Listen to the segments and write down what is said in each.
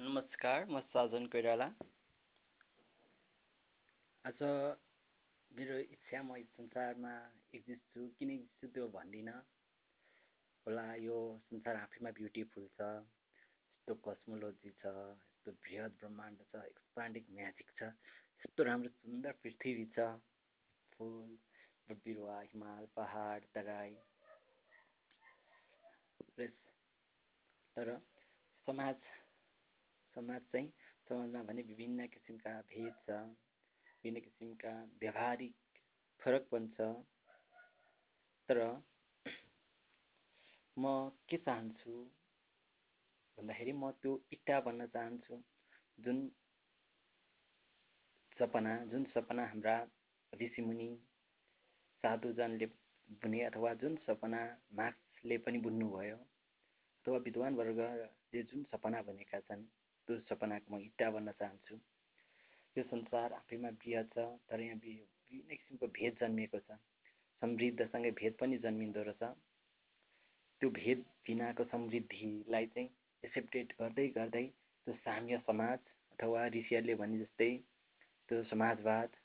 नमस्कार म साजन कोइराला। आज मेरो इच्छा म संसारमा एक्जिस्ट छु किन एक्जिस्ट छु त्यो भन्दिनँ। होला यो संसार आफैमा ब्युटिफुल छ यस्तो कस्मोलोजी छ यस्तो बृहत ब्रह्माण्ड छ एक्सपान्डिङ म्याजिक छ यस्तो राम्रो सुन्दर पृथ्वी छ। फुल बिरुवा हिमाल पहाड तराई। तर समाज समाज चाहिँ समाजमा भने विभिन्न किसिमका भेद छ विभिन्न किसिमका व्यावहारिक फरक पनि छ। तर म के चाहन्छु भन्दाखेरि म त्यो इट्टा बन्न चाहन्छु। जुन सपना जुन सपना हाम्रा ऋषिमुनि साधुजनले बुने अथवा जुन सपना मार्क्सले पनि बुन्नुभयो अथवा विद्वान वर्गले जुन सपना भनेका छन्। त्यो सपनाको म इट्टा बन्न चाहन्छु। यो संसार आफैमा बृहत छ तर यहाँ विभिन्न किसिमको भेद जन्मिएको छ। समृद्धसँगै भेद पनि जन्मिँदो रहेछ। त्यो भेद बिनाको समृद्धिलाई चाहिँ एक्सेप्टेड गर्दै गर्दै त्यो साम्य समाज अथवा ऋषिहरूले भने जस्तै त्यो समाजवाद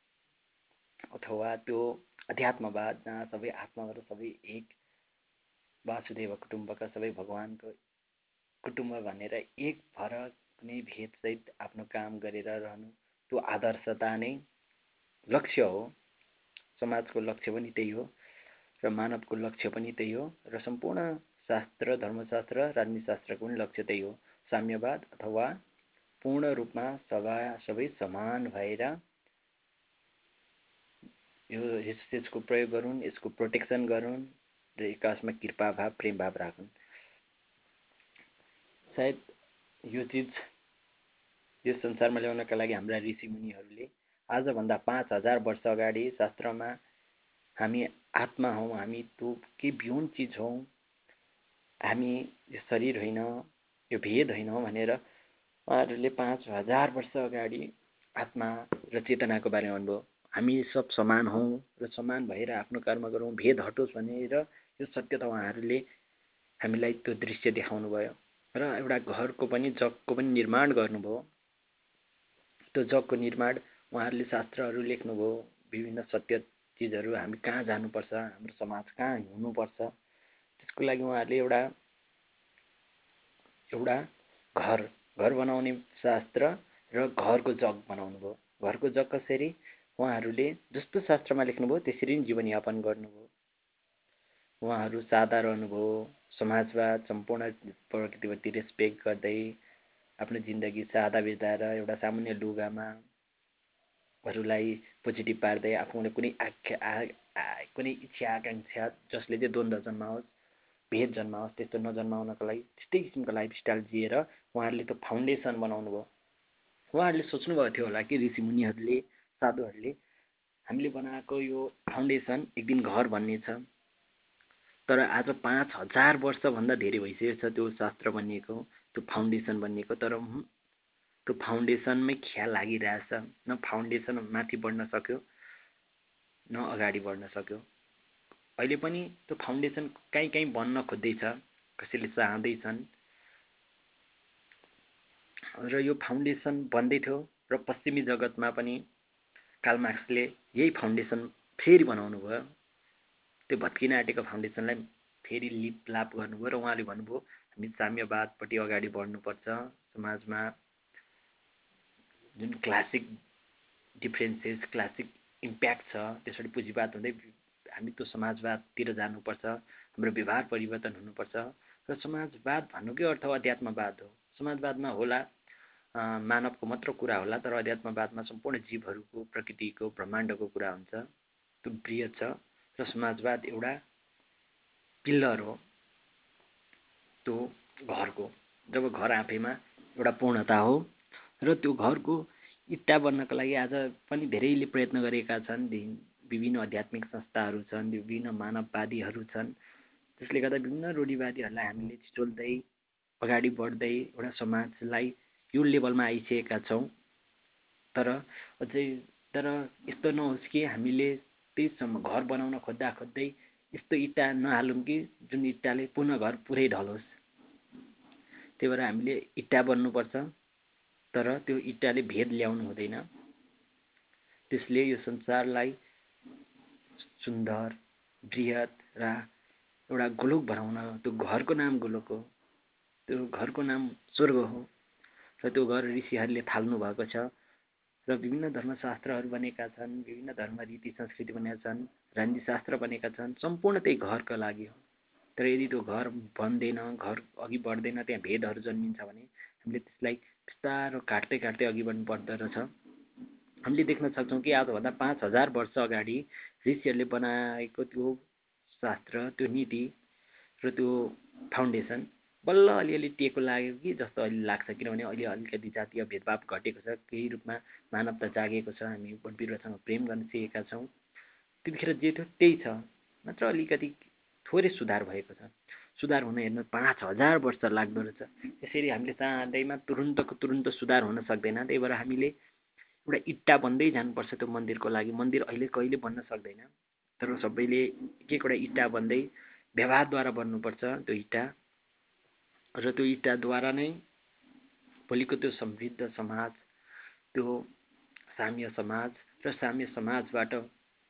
अथवा त्यो अध्यात्मवाद जहाँ सबै आत्माबाट सबै एक वासुदेव कुटुम्बका सबै भगवान्को कुटुम्ब भनेर एक भएर कुनै भेदसहित आफ्नो काम गरेर रहनु त्यो आदर्शता नै लक्ष्य हो। समाजको लक्ष्य पनि त्यही हो र मानवको लक्ष्य पनि त्यही हो र सम्पूर्ण शास्त्र धर्मशास्त्र राजनीतिशास्त्रको पनि लक्ष्य त्यही हो। साम्यवाद अथवा पूर्ण रूपमा सभा सबै समान भएर यो यस यसको प्रयोग गरून् यसको प्रोटेक्सन गरून् र एकासमा कृपाभाव प्रेमभाव राखुन्। सायद यो चिज यो संसारमा ल्याउनका लागि हाम्रा ऋषिमुनिहरूले आजभन्दा पाँच हजार वर्ष अगाडि शास्त्रमा हामी आत्मा हौँ हामी त्यो के बिउन चिज हौँ हामी यो शरीर होइन यो भेद होइन भनेर उहाँहरूले पाँच हजार वर्ष अगाडि आत्मा र चेतनाको बारेमा भन्नुभयो। हामी सब समान हौँ र समान भएर आफ्नो कर्म गरौँ भेद हटोस् भनेर यो सत्यता उहाँहरूले हामीलाई त्यो दृश्य देखाउनु भयो र एउटा घरको पनि जगको पनि निर्माण गर्नुभयो। त्यो जगको निर्माण उहाँहरूले शास्त्रहरू लेख्नुभयो विभिन्न सत्य चिजहरू हामी कहाँ जानुपर्छ हाम्रो समाज कहाँ हुनुपर्छ त्यसको लागि उहाँहरूले एउटा एउटा घर घर बनाउने शास्त्र र घरको जग बनाउनु भयो घरको जग कसरी? उहाँहरूले जस्तो शास्त्रमा लेख्नुभयो त्यसरी नै जीवनयापन गर्नुभयो। उहाँहरू सादा रहनुभयो समाजवाद सम्पूर्ण प्रकृतिप्रति रेस्पेक्ट गर्दै आफ्नो जिन्दगी सादा बिताएर एउटा सामान्य लुगामा अरूलाई पोजिटिभ पार्दै आफूले कुनै आख्या कुनै इच्छा आकाङ्क्षा जसले चाहिँ द्वन्द्व जन्माओस् भेद जन्माओस् त्यस्तो नजन्माउनको लागि त्यस्तै किसिमको लाइफस्टाइल जिएर उहाँहरूले त्यो फाउन्डेसन बनाउनु भयो। उहाँहरूले सोच्नुभएको थियो होला कि ऋषिमुनिहरूले साधुहरूले हामीले बनाएको यो फाउन्डेसन एक दिन घर भन्ने छ। तर आज पाँच हजार वर्षभन्दा धेरै भइसकेको छ त्यो शास्त्र बनिएको त्यो फाउन्डेसन बनिएको तर त्यो फाउन्डेसनमै ख्याल लागिरहेछ न फाउन्डेसन माथि बढ्न सक्यो न अगाडि बढ्न सक्यो। अहिले पनि त्यो फाउन्डेसन काहीँ काहीँ बन्न खोज्दैछ कसैले चाहँदैछन्। र यो फाउन्डेसन बन्दै थियो र पश्चिमी जगतमा पनि कालमार्क्सले यही फाउन्डेसन फेरि बनाउनु भयो त्यो भत्किन आँटेको फाउन्डेसनलाई फेरि लिपलाप गर्नुभयो र उहाँले भन्नुभयो हामी साम्यवादपट्टि अगाडि बढ्नुपर्छ समाजमा। जुन क्लासिक डिफ्रेन्सेस क्लासिक इम्प्याक्ट छ त्यसरी पुँजीवाद हुँदै हामी त्यो समाजवादतिर जानुपर्छ हाम्रो व्यवहार परिवर्तन हुनुपर्छ। र समाजवाद भन्नुकै अर्थ अध्यात्मवाद हो। समाजवादमा होला मानवको मात्र कुरा होला तर अध्यात्मवादमा सम्पूर्ण जीवहरूको प्रकृतिको ब्रह्माण्डको कुरा हुन्छ। त्यो बृहत छ। र समाजवाद एउटा पिल्लर हो त्यो घरको जब घर आफैमा एउटा पूर्णता हो र त्यो घरको इट्टा बन्नको लागि आज पनि धेरैले प्रयत्न गरेका छन् विभिन्न आध्यात्मिक संस्थाहरू छन् विभिन्न मानववादीहरू छन् त्यसले गर्दा विभिन्न रूढिवादीहरूलाई हामीले छिचोल्दै अगाडि बढ्दै एउटा समाजलाई यो लेभलमा आइसकेका छौँ। तर अझै तर यस्तो नहोस् कि हामीले त्यही घर बनाउन खोज्दा खोज्दै यस्तो इँटा नहालौँ कि जुन इँटाले पुनः घर पुरै ढलोस्। त्यही भएर हामीले इँटा बन्नुपर्छ तर त्यो इँटाले भेद ल्याउनु हुँदैन। त्यसले यो संसारलाई सुन्दर बृहत र एउटा गोलोक बनाउन त्यो घरको नाम गोलोक हो त्यो घरको नाम स्वर्ग हो र त्यो घर ऋषिहरूले थाल्नु भएको छ। र विभिन्न धर्मशास्त्रहरू बनेका छन् विभिन्न धर्म रीति संस्कृति बनेका छन् शास्त्र बनेका छन् सम्पूर्ण त्यही घरका लागि हो। तर यदि त्यो घर बन्दैन घर अघि बढ्दैन त्यहाँ भेदहरू जन्मिन्छ भने हामीले त्यसलाई बिस्तारो काट्दै काट्दै अघि बढ्नु पर्दो रहेछ हामीले देख्न सक्छौँ कि आजभन्दा पाँच हजार वर्ष अगाडि ऋषिहरूले बनाएको त्यो शास्त्र त्यो नीति र त्यो फाउन्डेसन बल्ल अलिअलि टेको लाग्यो कि जस्तो अहिले लाग्छ किनभने अहिले अलिकति जातीय भेदभाव घटेको छ केही रूपमा मानवता जागेको छ हामी वन बिरुवासँग प्रेम गर्न सिकेका छौँ। त्यतिखेर जे थियो त्यही छ। मात्र अलिकति थोरै सुधार भएको छ। सुधार हुन हेर्नु पाँच हजार वर्ष लाग्दो रहेछ। यसरी हामीले चाहँदैमा तुरुन्तको तुरुन्त सुधार हुन सक्दैन। त्यही भएर हामीले एउटा इट्टा बन्दै जानुपर्छ त्यो मन्दिरको लागि। मन्दिर अहिले कहिले बन्न सक्दैन। तर सबैले एक एकवटा इट्टा बन्दै व्यवहारद्वारा बन्नुपर्छ त्यो इट्टा। र त्यो इँटाद्वारा नै भोलिको त्यो समृद्ध समाज त्यो साम्य समाज र साम्य समाजबाट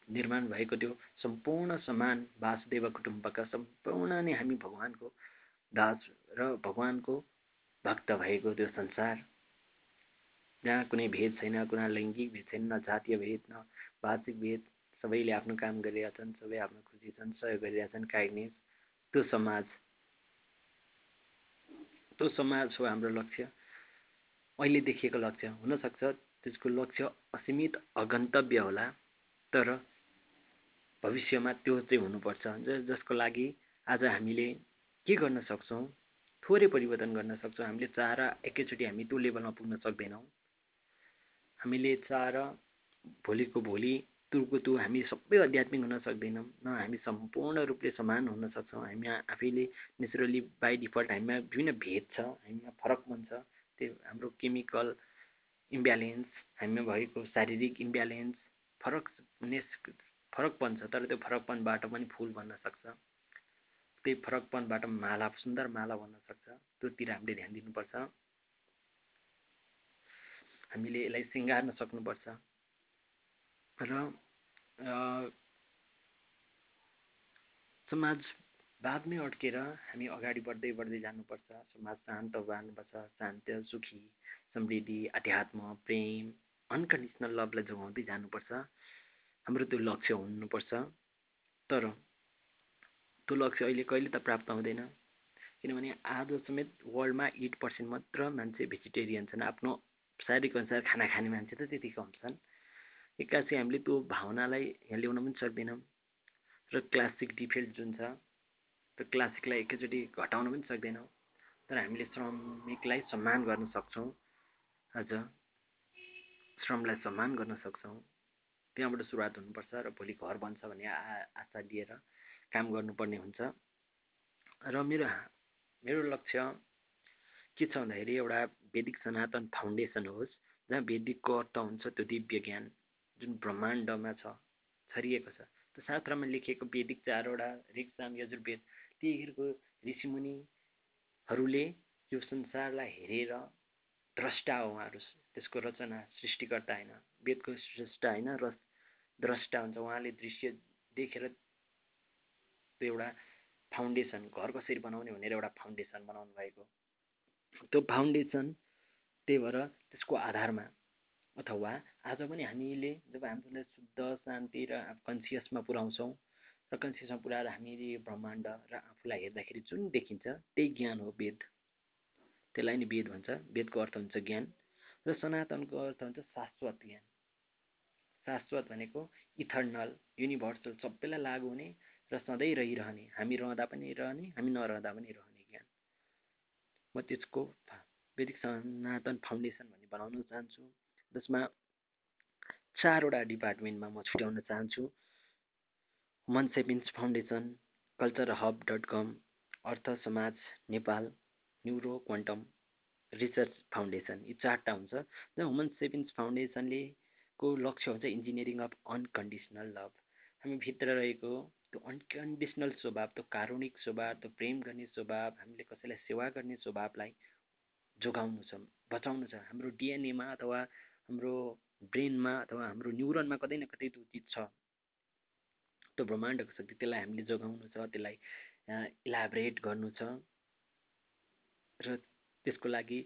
निर्माण भएको त्यो सम्पूर्ण समान वासुदेव कुटुम्बका सम्पूर्ण नै हामी भगवान्को दास र भगवान्को भक्त भएको त्यो संसार। जहाँ कुनै भेद छैन कुनै लैङ्गिक भेद छैन न जातीय भेद न वाचिक भेद सबैले आफ्नो काम गरिरहेका छन् सबै आफ्नो खुसी छन् सहयोग गरिरहेका छन् काइन्डनेस त्यो समाज त्यो समाज हो हाम्रो लक्ष्य। अहिले देखिएको लक्ष्य हुनसक्छ त्यसको लक्ष्य असीमित अगन्तव्य होला तर भविष्यमा त्यो चाहिँ हुनुपर्छ। जसको लागि आज हामीले के गर्न सक्छौँ थोरै परिवर्तन गर्न सक्छौँ हामीले चाहेर एकैचोटि हामी त्यो लेभलमा पुग्न सक्दैनौँ। हामीले चाहेर भोलिको भोलि तुरको तु हामी सबै आध्यात्मिक हुन सक्दैनौँ। न हामी सम्पूर्ण रूपले समान हुन सक्छौँ। हामी आफैले नेचुरली बाई डिफल्ट हामीमा विभिन्न भेद छ हामीमा फरकपन छ। त्यो हाम्रो केमिकल इम्ब्यालेन्स हामीमा भएको शारीरिक इम्ब्यालेन्स फरक फरकपन छ तर त्यो फरकपनबाट पनि फुल बन्न सक्छ। त्यही फरकपनबाट माला सुन्दर माला बन्न सक्छ। त्योतिर हामीले ध्यान दिनुपर्छ। हामीले यसलाई सिँगार्न सक्नुपर्छ। र समाजवादमै अड्केर हामी अगाडि बढ्दै बढ्दै जानुपर्छ। समाज शान्त बाँध्नुपर्छ शान्त सुखी समृद्धि अध्यात्म प्रेम अनकन्डिसनल लभलाई जोगाउँदै जानुपर्छ। हाम्रो त्यो लक्ष्य हुनुपर्छ। तर त्यो लक्ष्य अहिले कहिले त प्राप्त हुँदैन। किनभने आज समेत वर्ल्डमा एट पर्सेन्ट मात्र मान्छे भेजिटेरियन छन्। आफ्नो शारीरिक अनुसार खाना खाने मान्छे त त्यति कम छन् एक्कासी हामीले त्यो भावनालाई यहाँ ल्याउन पनि सक्दैनौँ। र क्लासिक डिफेल्ट जुन छ त्यो क्लासिकलाई एकैचोटि घटाउन पनि सक्दैनौँ। तर हामीले श्रमिकलाई सम्मान गर्न सक्छौँ। आज श्रमलाई सम्मान गर्न सक्छौँ। त्यहाँबाट सुरुवात हुनुपर्छ र भोलि घर बन्छ भन्ने आशा लिएर काम गर्नुपर्ने हुन्छ। र मेरो मेरो लक्ष्य के छ भन्दाखेरि एउटा वैदिक सनातन फाउन्डेसन होस् जहाँ वेदिकको अर्थ हुन्छ त्यो दिव्य ज्ञान। जुन ब्रह्माण्डमा छ छरिएको छ। त्यो शास्त्रमा लेखिएको वेदिक चारवटा ऋगसाम यजुर्वेद तीहरूको ऋषिमुनिहरूले यो संसारलाई हेरेर द्रष्टा हो उहाँहरू। त्यसको रचना सृष्टिकर्ता होइन वेदको स्रष्टा होइन र द्रष्टा हुन्छ। उहाँले दृश्य देखेर त्यो एउटा फाउन्डेसन घर कसरी बनाउने भनेर एउटा फाउन्डेसन बनाउनु भएको त्यो फाउन्डेसन त्यही भएर त्यसको आधारमा अथवा आज पनि हामीले जब हामीलाई शुद्ध शान्ति र कन्सियसमा पुऱ्याउँछौँ र कन्सियसमा पुऱ्याएर हामीले ब्रह्माण्ड र आफूलाई हेर्दाखेरि जुन देखिन्छ त्यही ज्ञान हो वेद। त्यसलाई नै वेद भन्छ। वेदको अर्थ हुन्छ ज्ञान र सनातनको अर्थ हुन्छ शाश्वत ज्ञान। शाश्वत भनेको इथर्नल युनिभर्सल सबैलाई लागु हुने र सधैँ रहिरहने हामी रहँदा पनि रहने हामी नरहँदा पनि रहने ज्ञान। म त्यसको वैदिक सनातन फाउन्डेसन भन्ने बनाउन चाहन्छु। जसमा चारवटा डिपार्टमेन्टमा म छुट्याउन चाहन्छु। मन sevens foundation culture hub dot com अर्थ समाज Nepal neuro quantum research foundation यी चारवटा हुन्छ। र ह्युमन सेभिन्स फाउन्डेसनले को लक्ष्य हुन्छ इन्जिनियरिङ अफ अनकन्डिसनल लभ। हामी भित्र रहेको त्यो अनकन्डिसनल स्वभाव त्यो कारुणिक स्वभाव त्यो प्रेम गर्ने स्वभाव हामीले कसैलाई सेवा गर्ने स्वभावलाई जोगाउनु छ बचाउनु छ। हाम्रो डिएनएमा अथवा हाम्रो ब्रेनमा अथवा हाम्रो न्युरोनमा कतै न कतै त्यो चिज छ। त्यो ब्रह्माण्डको शक्ति त्यसलाई हामीले जोगाउनु छ त्यसलाई इलाबरेट गर्नु छ। र त्यसको लागि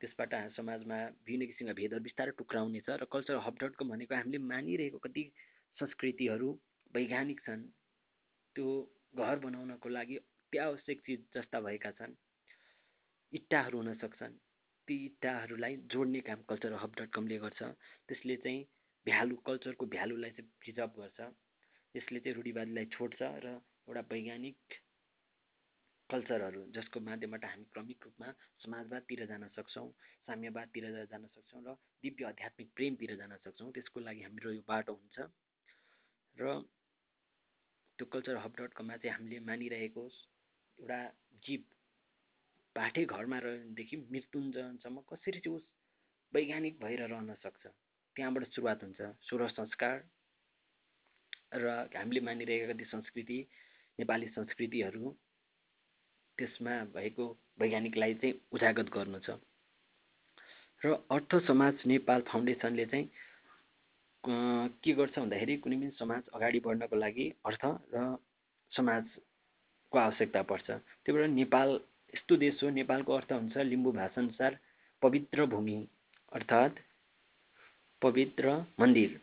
त्यसबाट समाजमा विभिन्न किसिमका भेदहरू बिस्तारै टुक्राउने छ र कल्चर कम भनेको हामीले मानिरहेको कति संस्कृतिहरू वैज्ञानिक छन् त्यो घर बनाउनको लागि अत्यावश्यक चिज जस्ता भएका छन्। इट्टाहरू हुन सक्छन्। ती इट्टाहरूलाई जोड्ने काम कल्चर हब डट कमले गर्छ। त्यसले चाहिँ भ्यालु कल्चरको भ्यालुलाई चाहिँ प्रिजर्भ गर्छ। यसले चाहिँ रूढिवादीलाई छोड्छ र एउटा वैज्ञानिक कल्चरहरू जसको माध्यमबाट हामी क्रमिक रूपमा समाजवादतिर जान सक्छौँ साम्यवादतिर जान सक्छौँ र दिव्य आध्यात्मिक प्रेमतिर जान सक्छौँ त्यसको लागि हाम्रो यो बाटो हुन्छ। र त्यो कल्चर हब डट कममा चाहिँ हामीले मानिरहेको एउटा जीव भाटे घरमा रहेदेखि मृत्युञ्जनसम्म कसरी चाहिँ उस वैज्ञानिक भएर रहन सक्छ? त्यहाँबाट सुरुवात हुन्छ सोह्र संस्कार र हामीले मानिरहेका कति संस्कृति नेपाली संस्कृतिहरू त्यसमा भएको वैज्ञानिकलाई चाहिँ उजागर गर्नु छ। र अर्थ समाज नेपाल फाउन्डेसनले चाहिँ के गर्छ भन्दाखेरि कुनै पनि समाज अगाडि बढ्नको लागि अर्थ र समाजको आवश्यकता पर्छ। त्यही भएर नेपाल यस्तो देश हो नेपालको अर्थ हुन्छ लिम्बू भाषाअनुसार पवित्र भूमि अर्थात् पवित्र मन्दिर।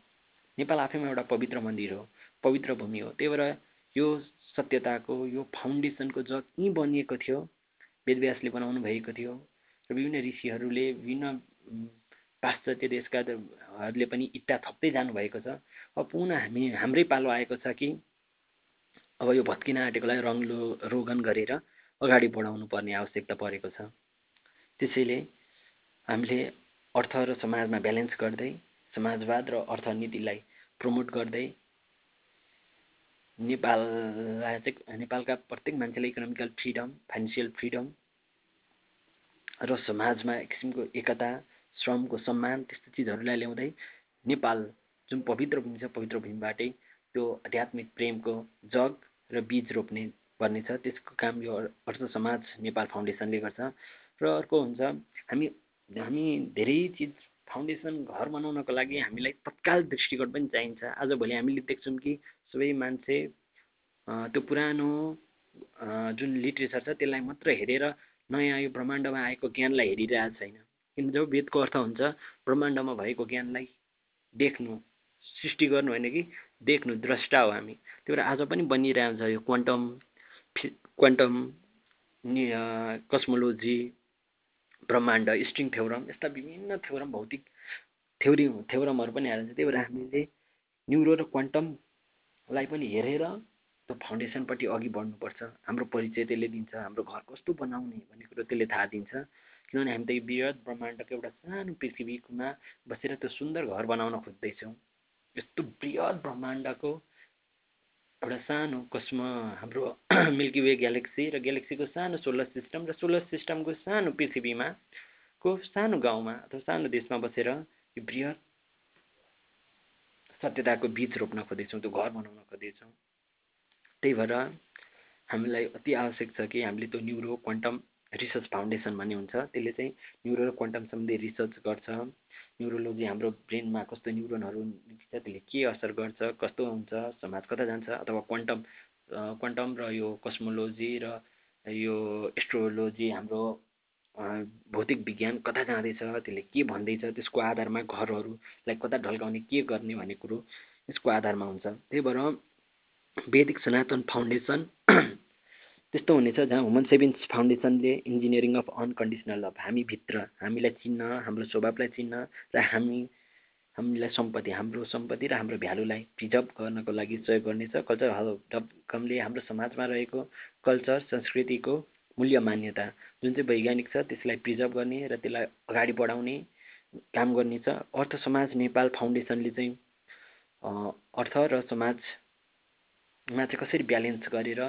नेपाल आफैमा एउटा पवित्र मन्दिर हो पवित्र भूमि हो। त्यही भएर यो सत्यताको यो फाउन्डेसनको जग यहीँ बनिएको थियो वेदव्यासले बनाउनु भएको थियो र विभिन्न ऋषिहरूले विभिन्न पाश्चात्य देशका हरूले पनि इट्टा थप्दै जानुभएको छ। अब पुनः हामी हाम्रै पालो आएको छ कि अब यो भत्किन आँटेकोलाई रङ रोगन गरेर अगाडि बढाउनु पर्ने आवश्यकता परेको छ। त्यसैले हामीले अर्थ र समाजमा ब्यालेन्स गर्दै समाजवाद र अर्थनीतिलाई प्रमोट गर्दै नेपाललाई चाहिँ नेपालका प्रत्येक मान्छेलाई इकोनोमिकल फ्रिडम फाइनेन्सियल फ्रिडम र समाजमा एक किसिमको एकता श्रमको सम्मान त्यस्तो चिजहरूलाई ल्याउँदै नेपाल जुन पवित्र भूमि छ पवित्र भूमिबाटै त्यो आध्यात्मिक प्रेमको जग र बीज रोप्ने पर्ने छ। त्यसको काम यो अर्थ समाज नेपाल फाउन्डेसनले गर्छ। र अर्को हुन्छ हामी हामी धेरै चिज फाउन्डेसन घर बनाउनको लागि हामीलाई तत्काल दृष्टिकोण पनि चाहिन्छ। आजभोलि हामीले देख्छौँ कि सबै मान्छे त्यो पुरानो जुन लिट्रेचर छ त्यसलाई मात्र हेरेर नयाँ यो ब्रह्माण्डमा आएको ज्ञानलाई हेरिरहेको छैन। किन जब वेदको अर्थ हुन्छ ब्रह्माण्डमा भएको ज्ञानलाई देख्नु सृष्टि गर्नु होइन कि देख्नु द्रष्टा हो हामी। त्यही भएर आज पनि बनिरहेको छ यो क्वान्टम क्वान्टम कस्मोलोजी ब्रह्माण्ड स्ट्रिङ थ्योरम यस्ता विभिन्न थ्योरम भौतिक थ्योरी थ्योरमहरू पनि हालिन्छ। त्यही भएर हामीले न्युरो र क्वान्टमलाई पनि हेरेर त्यो फाउन्डेसनपट्टि अघि बढ्नुपर्छ। हाम्रो परिचय त्यसले दिन्छ हाम्रो घर कस्तो बनाउने भन्ने कुरो त्यसले थाहा दिन्छ। किनभने हामी त यो वृहत ब्रह्माण्डको एउटा सानो पृथ्वीमा बसेर त्यो सुन्दर घर बनाउन खोज्दैछौँ। यस्तो बृहत ब्रह्माण्डको एउटा सानो कस्म हाम्रो मिल्की वे ग्यालेक्सी र ग्यालेक्सीको सानो सोलर सिस्टम र सोलर सिस्टमको सानो पृथ्वीमा को सानो गाउँमा अथवा सानो देशमा बसेर यो बृहत सत्यताको बीज रोप्न खोज्दैछौँ त्यो घर बनाउन खोज्दैछौँ। त्यही भएर हामीलाई अति आवश्यक छ कि हामीले त्यो न्युरो क्वान्टम रिसर्च फाउन्डेसन भन्ने हुन्छ। त्यसले चाहिँ न्युरो र क्वान्टम सम्बन्धी रिसर्च गर्छ। न्युरोलोजी हाम्रो ब्रेनमा कस्तो न्युरोनहरू त्यसले के असर गर्छ कस्तो हुन्छ समाज कता जान्छ अथवा क्वान्टम क्वान्टम र यो कस्मोलोजी र यो एस्ट्रोलोजी हाम्रो भौतिक विज्ञान कता जाँदैछ त्यसले के भन्दैछ त्यसको आधारमा घरहरूलाई कता ढल्काउने के गर्ने भन्ने कुरो यसको आधारमा हुन्छ। त्यही भएर वेदिक सनातन फाउन्डेसन त्यस्तो हुनेछ जहाँ हुमन सेभिन्स फाउन्डेसनले इन्जिनियरिङ अफ अनकन्डिसनल लभ हामीभित्र हामीलाई चिन्न हाम्रो स्वभावलाई चिन्न र हामी हामीलाई सम्पत्ति हाम्रो सम्पत्ति र हाम्रो भ्यालुलाई प्रिजर्भ गर्नको लागि सहयोग गर्नेछ। कल्चर कमले हाम्रो समाजमा रहेको कल्चर संस्कृतिको मूल्य मान्यता जुन चाहिँ वैज्ञानिक छ त्यसलाई प्रिजर्भ गर्ने र त्यसलाई अगाडि बढाउने काम गर्नेछ। अर्थ समाज नेपाल फाउन्डेसनले चाहिँ अर्थ र समाजमा चाहिँ कसरी ब्यालेन्स गरेर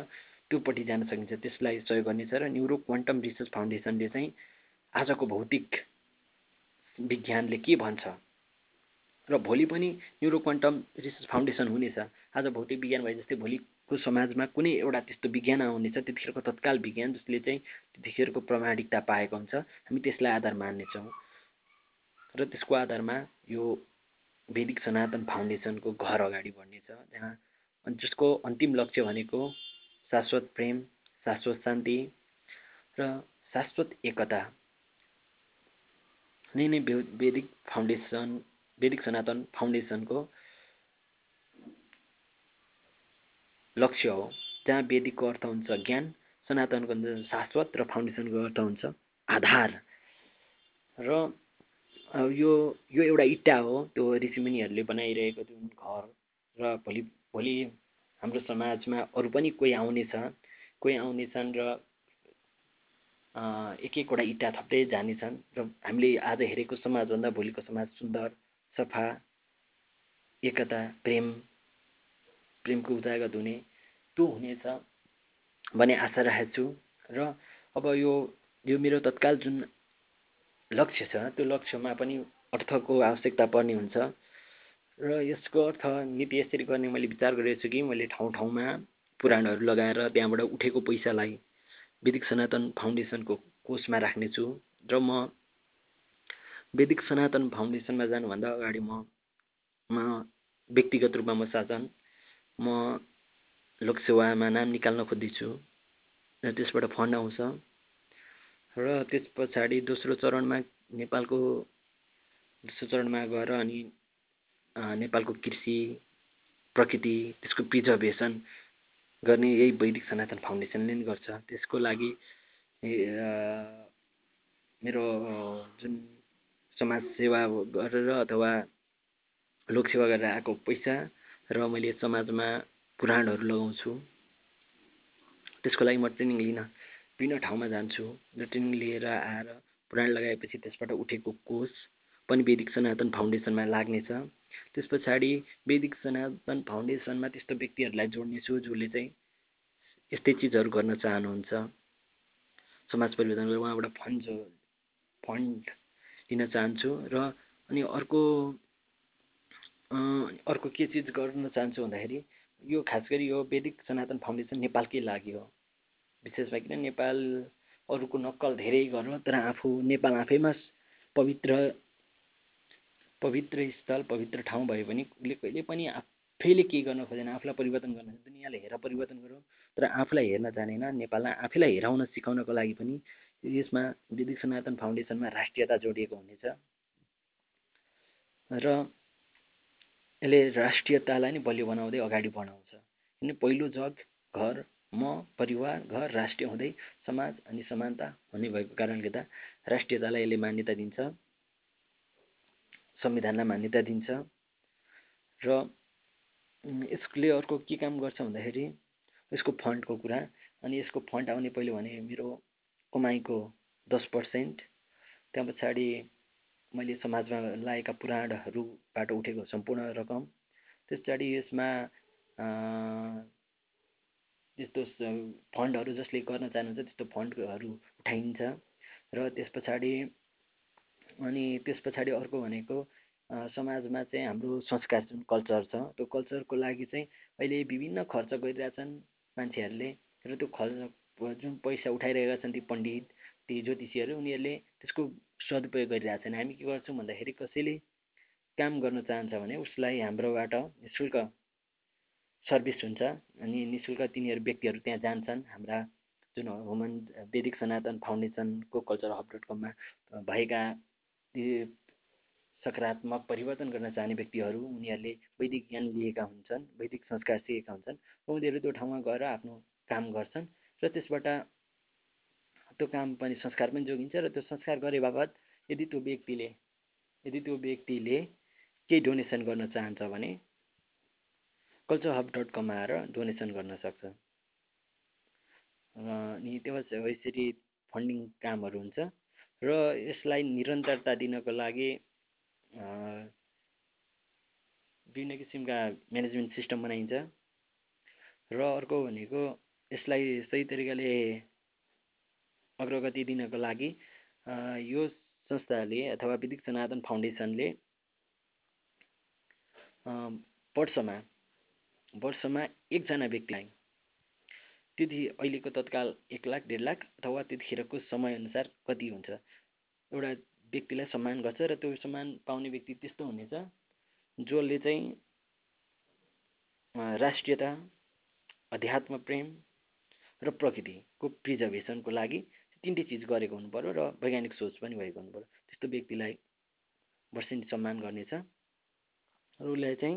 त्योपट्टि जान सकिन्छ। त्यसलाई सहयोग गर्नेछ र न्युरो क्वान्टम रिसर्च फाउन्डेसनले चाहिँ आजको भौतिक विज्ञानले के भन्छ? र भोलि पनि न्युरो क्वान्टम रिसर्च फाउन्डेसन हुनेछ। आज भौतिक विज्ञान भए जस्तै भोलि को समाजमा कुनै एउटा त्यस्तो विज्ञान आउनेछ। त्यतिखेरको तत्काल विज्ञान जसले चाहिँ त्यतिखेरको प्रमाणिकता पाएको हुन्छ। हामी त्यसलाई आधार मान्नेछौँ। र त्यसको आधारमा यो वैदिक सनातन फाउन्डेसनको घर अगाडि बढ्नेछ। जहाँ जसको अन्तिम लक्ष्य भनेको शाश्वत प्रेम शाश्वत शान्ति र शाश्वत एकता। नै नै वैदिक फाउन्डेसन वैदिक सनातन फाउन्डेसनको लक्ष्य हो। जहाँ वेदिकको अर्थ हुन्छ ज्ञान सनातनको शाश्वत र फाउन्डेसनको अर्थ हुन्छ आधार। र यो यो एउटा इट्टा हो त्यो ऋषिमुनिहरूले बनाइरहेको जुन घर र भोलि भोलि हाम्रो समाजमा अरू पनि कोही आउनेछ कोही आउनेछन् र एक एकवटा इँटा थप्दै जानेछन् र हामीले आज हेरेको समाजभन्दा भोलिको समाज सुन्दर सफा एकता प्रेम प्रेमको उजागत हुने त्यो हुनेछ भन्ने आशा राखेको छु र अब यो यो मेरो तत्काल जुन लक्ष्य छ त्यो लक्ष्यमा पनि अर्थको आवश्यकता पर्ने हुन्छ। र यसको अर्थ नीति यसरी गर्ने मैले विचार गरेको छु कि मैले ठाउँ ठाउँमा पुराणहरू लगाएर त्यहाँबाट उठेको पैसालाई वैदिक सनातन फाउन्डेसनको कोषमा राख्नेछु र म वैदिक सनातन फाउन्डेसनमा जानुभन्दा अगाडि म म व्यक्तिगत रूपमा म साधन म लोकसेवामा नाम निकाल्न खोज्दैछु र त्यसबाट फन्ड आउँछ। र त्यस पछाडि दोस्रो चरणमा नेपालको दोस्रो चरणमा गएर अनि नेपालको कृषि प्रकृति त्यसको प्रिजर्भेसन गर्ने यही वैदिक सनातन फाउन्डेसनले नै गर्छ। त्यसको लागि मेरो जुन समाज सेवा गरेर अथवा लोकसेवा गरेर आएको पैसा र मैले समाजमा पुराणहरू लगाउँछु त्यसको लागि म ट्रेनिङ लिन विभिन्न ठाउँमा जान्छु र ट्रेनिङ लिएर आएर पुराण लगाएपछि त्यसबाट उठेको कोष पनि वैदिक सनातन फाउन्डेसनमा लाग्नेछ। त्यस पछाडि वैदिक सनातन फाउन्डेसनमा त्यस्तो व्यक्तिहरूलाई जोड्नेछु जसले चाहिँ यस्तै चिजहरू गर्न चाहनुहुन्छ। समाज परिवर्तन उहाँबाट फन्ड जो फन्ड लिन चाहन्छु र अनि अर्को अर्को के चिज गर्न चाहन्छु भन्दाखेरि यो खास गरी यो वैदिक सनातन फाउन्डेसन नेपालकै लागि हो। विशेष भइकन नेपाल अरूको नक्कल धेरै गर्नु तर आफू नेपाल आफैमा पवित्र पवित्र स्थल पवित्र ठाउँ भयो भने उसले कहिले पनि आफैले केही गर्न खोजेन आफूलाई परिवर्तन गर्न दुनियाँले हेरेर परिवर्तन गरौँ तर आफूलाई हेर्न जानेन। नेपाललाई आफैलाई हेराउन सिकाउनको लागि पनि यसमा वैदिक सनातन फाउन्डेसनमा राष्ट्रियता जोडिएको हुनेछ। र यसले राष्ट्रियतालाई नै बलियो बनाउँदै अगाडि बढाउँछ। किन पहिलो जग घर म परिवार घर राष्ट्रिय हुँदै समाज अनि समानता हुने भएको कारणले गर्दा राष्ट्रियतालाई यसले मान्यता दिन्छ। संविधानलाई मान्यता दिन्छ। र यसले अर्को के काम गर्छ भन्दाखेरि यसको फन्डको कुरा। अनि यसको फन्ड आउने पहिले भने मेरो कमाइको दस पर्सेन्ट। त्यहाँ पछाडि मैले समाजमा लागेका पुराणहरूबाट उठेको सम्पूर्ण रकम। त्यस पछाडि यसमा त्यस्तो फन्डहरू जसले गर्न चाहनुहुन्छ त्यस्तो फन्डहरू उठाइन्छ। र त्यस पछाडि अनि त्यस पछाडि अर्को भनेको समाजमा चाहिँ हाम्रो संस्कार जुन कल्चर छ त्यो कल्चरको लागि चाहिँ अहिले विभिन्न खर्च गरिरहेछन् मान्छेहरूले र त्यो खर्च जुन पैसा उठाइरहेका छन् ती पण्डित ती ज्योतिषीहरू उनीहरूले त्यसको सदुपयोग गरिरहेछन्। हामी के गर्छौँ भन्दाखेरि कसैले काम गर्न चाहन्छ भने उसलाई हाम्रोबाट नि शुल्क सर्भिस हुन्छ अनि नि शुल्क तिनीहरू व्यक्तिहरू त्यहाँ जान्छन्। हाम्रा जुन हुमन वैदिक सनातन फाउन्डेसनको कल्चर हब डट कममा भएका सकारात्मक परिवर्तन गर्न चाहने व्यक्तिहरू उनीहरूले वैदिक ज्ञान लिएका हुन्छन् वैदिक संस्कार सिकेका हुन्छन् उनीहरू त्यो ठाउँमा गएर आफ्नो काम गर्छन् र त्यसबाट त्यो काम पनि संस्कार पनि जोगिन्छ र त्यो संस्कार गरे बापत यदि त्यो व्यक्तिले यदि त्यो व्यक्तिले केही डोनेसन गर्न चाहन्छ भने कल्चर हब डट कममा आएर डोनेसन गर्न सक्छ। अनि त्यो यसरी फन्डिङ कामहरू हुन्छ। र यसलाई निरन्तरता दिनको लागि विभिन्न किसिमका म्यानेजमेन्ट सिस्टम बनाइन्छ। र अर्को भनेको यसलाई सही तरिकाले अग्रगति दिनको लागि यो संस्थाले अथवा विदिक सनातन फाउन्डेसनले वर्षमा वर्षमा एकजना व्यक्तिलाई त्यति अहिलेको तत्काल एक लाख डेढ लाख अथवा त्यतिखेरको समयअनुसार कति हुन्छ। एउटा व्यक्तिलाई सम्मान गर्छ र त्यो सम्मान पाउने व्यक्ति त्यस्तो हुनेछ जसले चाहिँ राष्ट्रियता अध्यात्म प्रेम र प्रकृतिको प्रिजर्भेसनको लागि तिनटै चिज गरेको हुनु पऱ्यो र वैज्ञानिक सोच पनि भएको हुनु पऱ्यो त्यस्तो व्यक्तिलाई वर्षेनी सम्मान गर्नेछ। र उसलाई चाहिँ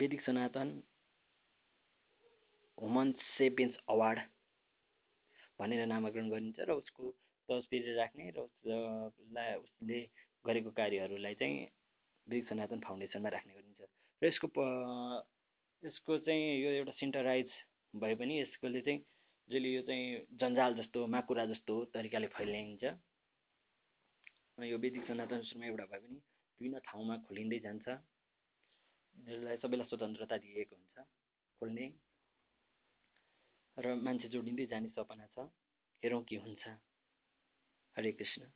वैदिक सनातन हुमन सेपियन्स अवार्ड भनेर नामाकरण गरिन्छ र उसको तस्बिर राख्ने र उसलाई उसले गरेको कार्यहरूलाई चाहिँ वैदिक सनातन फाउन्डेसनमा राख्ने गरिन्छ। र यसको यसको चाहिँ यो एउटा सेन्टराइज भए पनि यसकोले चाहिँ जसले यो चाहिँ जन्जाल जस्तो माकुरा जस्तो तरिकाले फैल्याइन्छ यो वैदिक सनातन एउटा भए पनि विभिन्न ठाउँमा खोलिँदै जान्छ। जसलाई सबैलाई स्वतन्त्रता दिएको हुन्छ खोल्ने। र मान्छे जोडिँदै जाने सपना छ। हेरौँ के हुन्छ। हरे कृष्ण।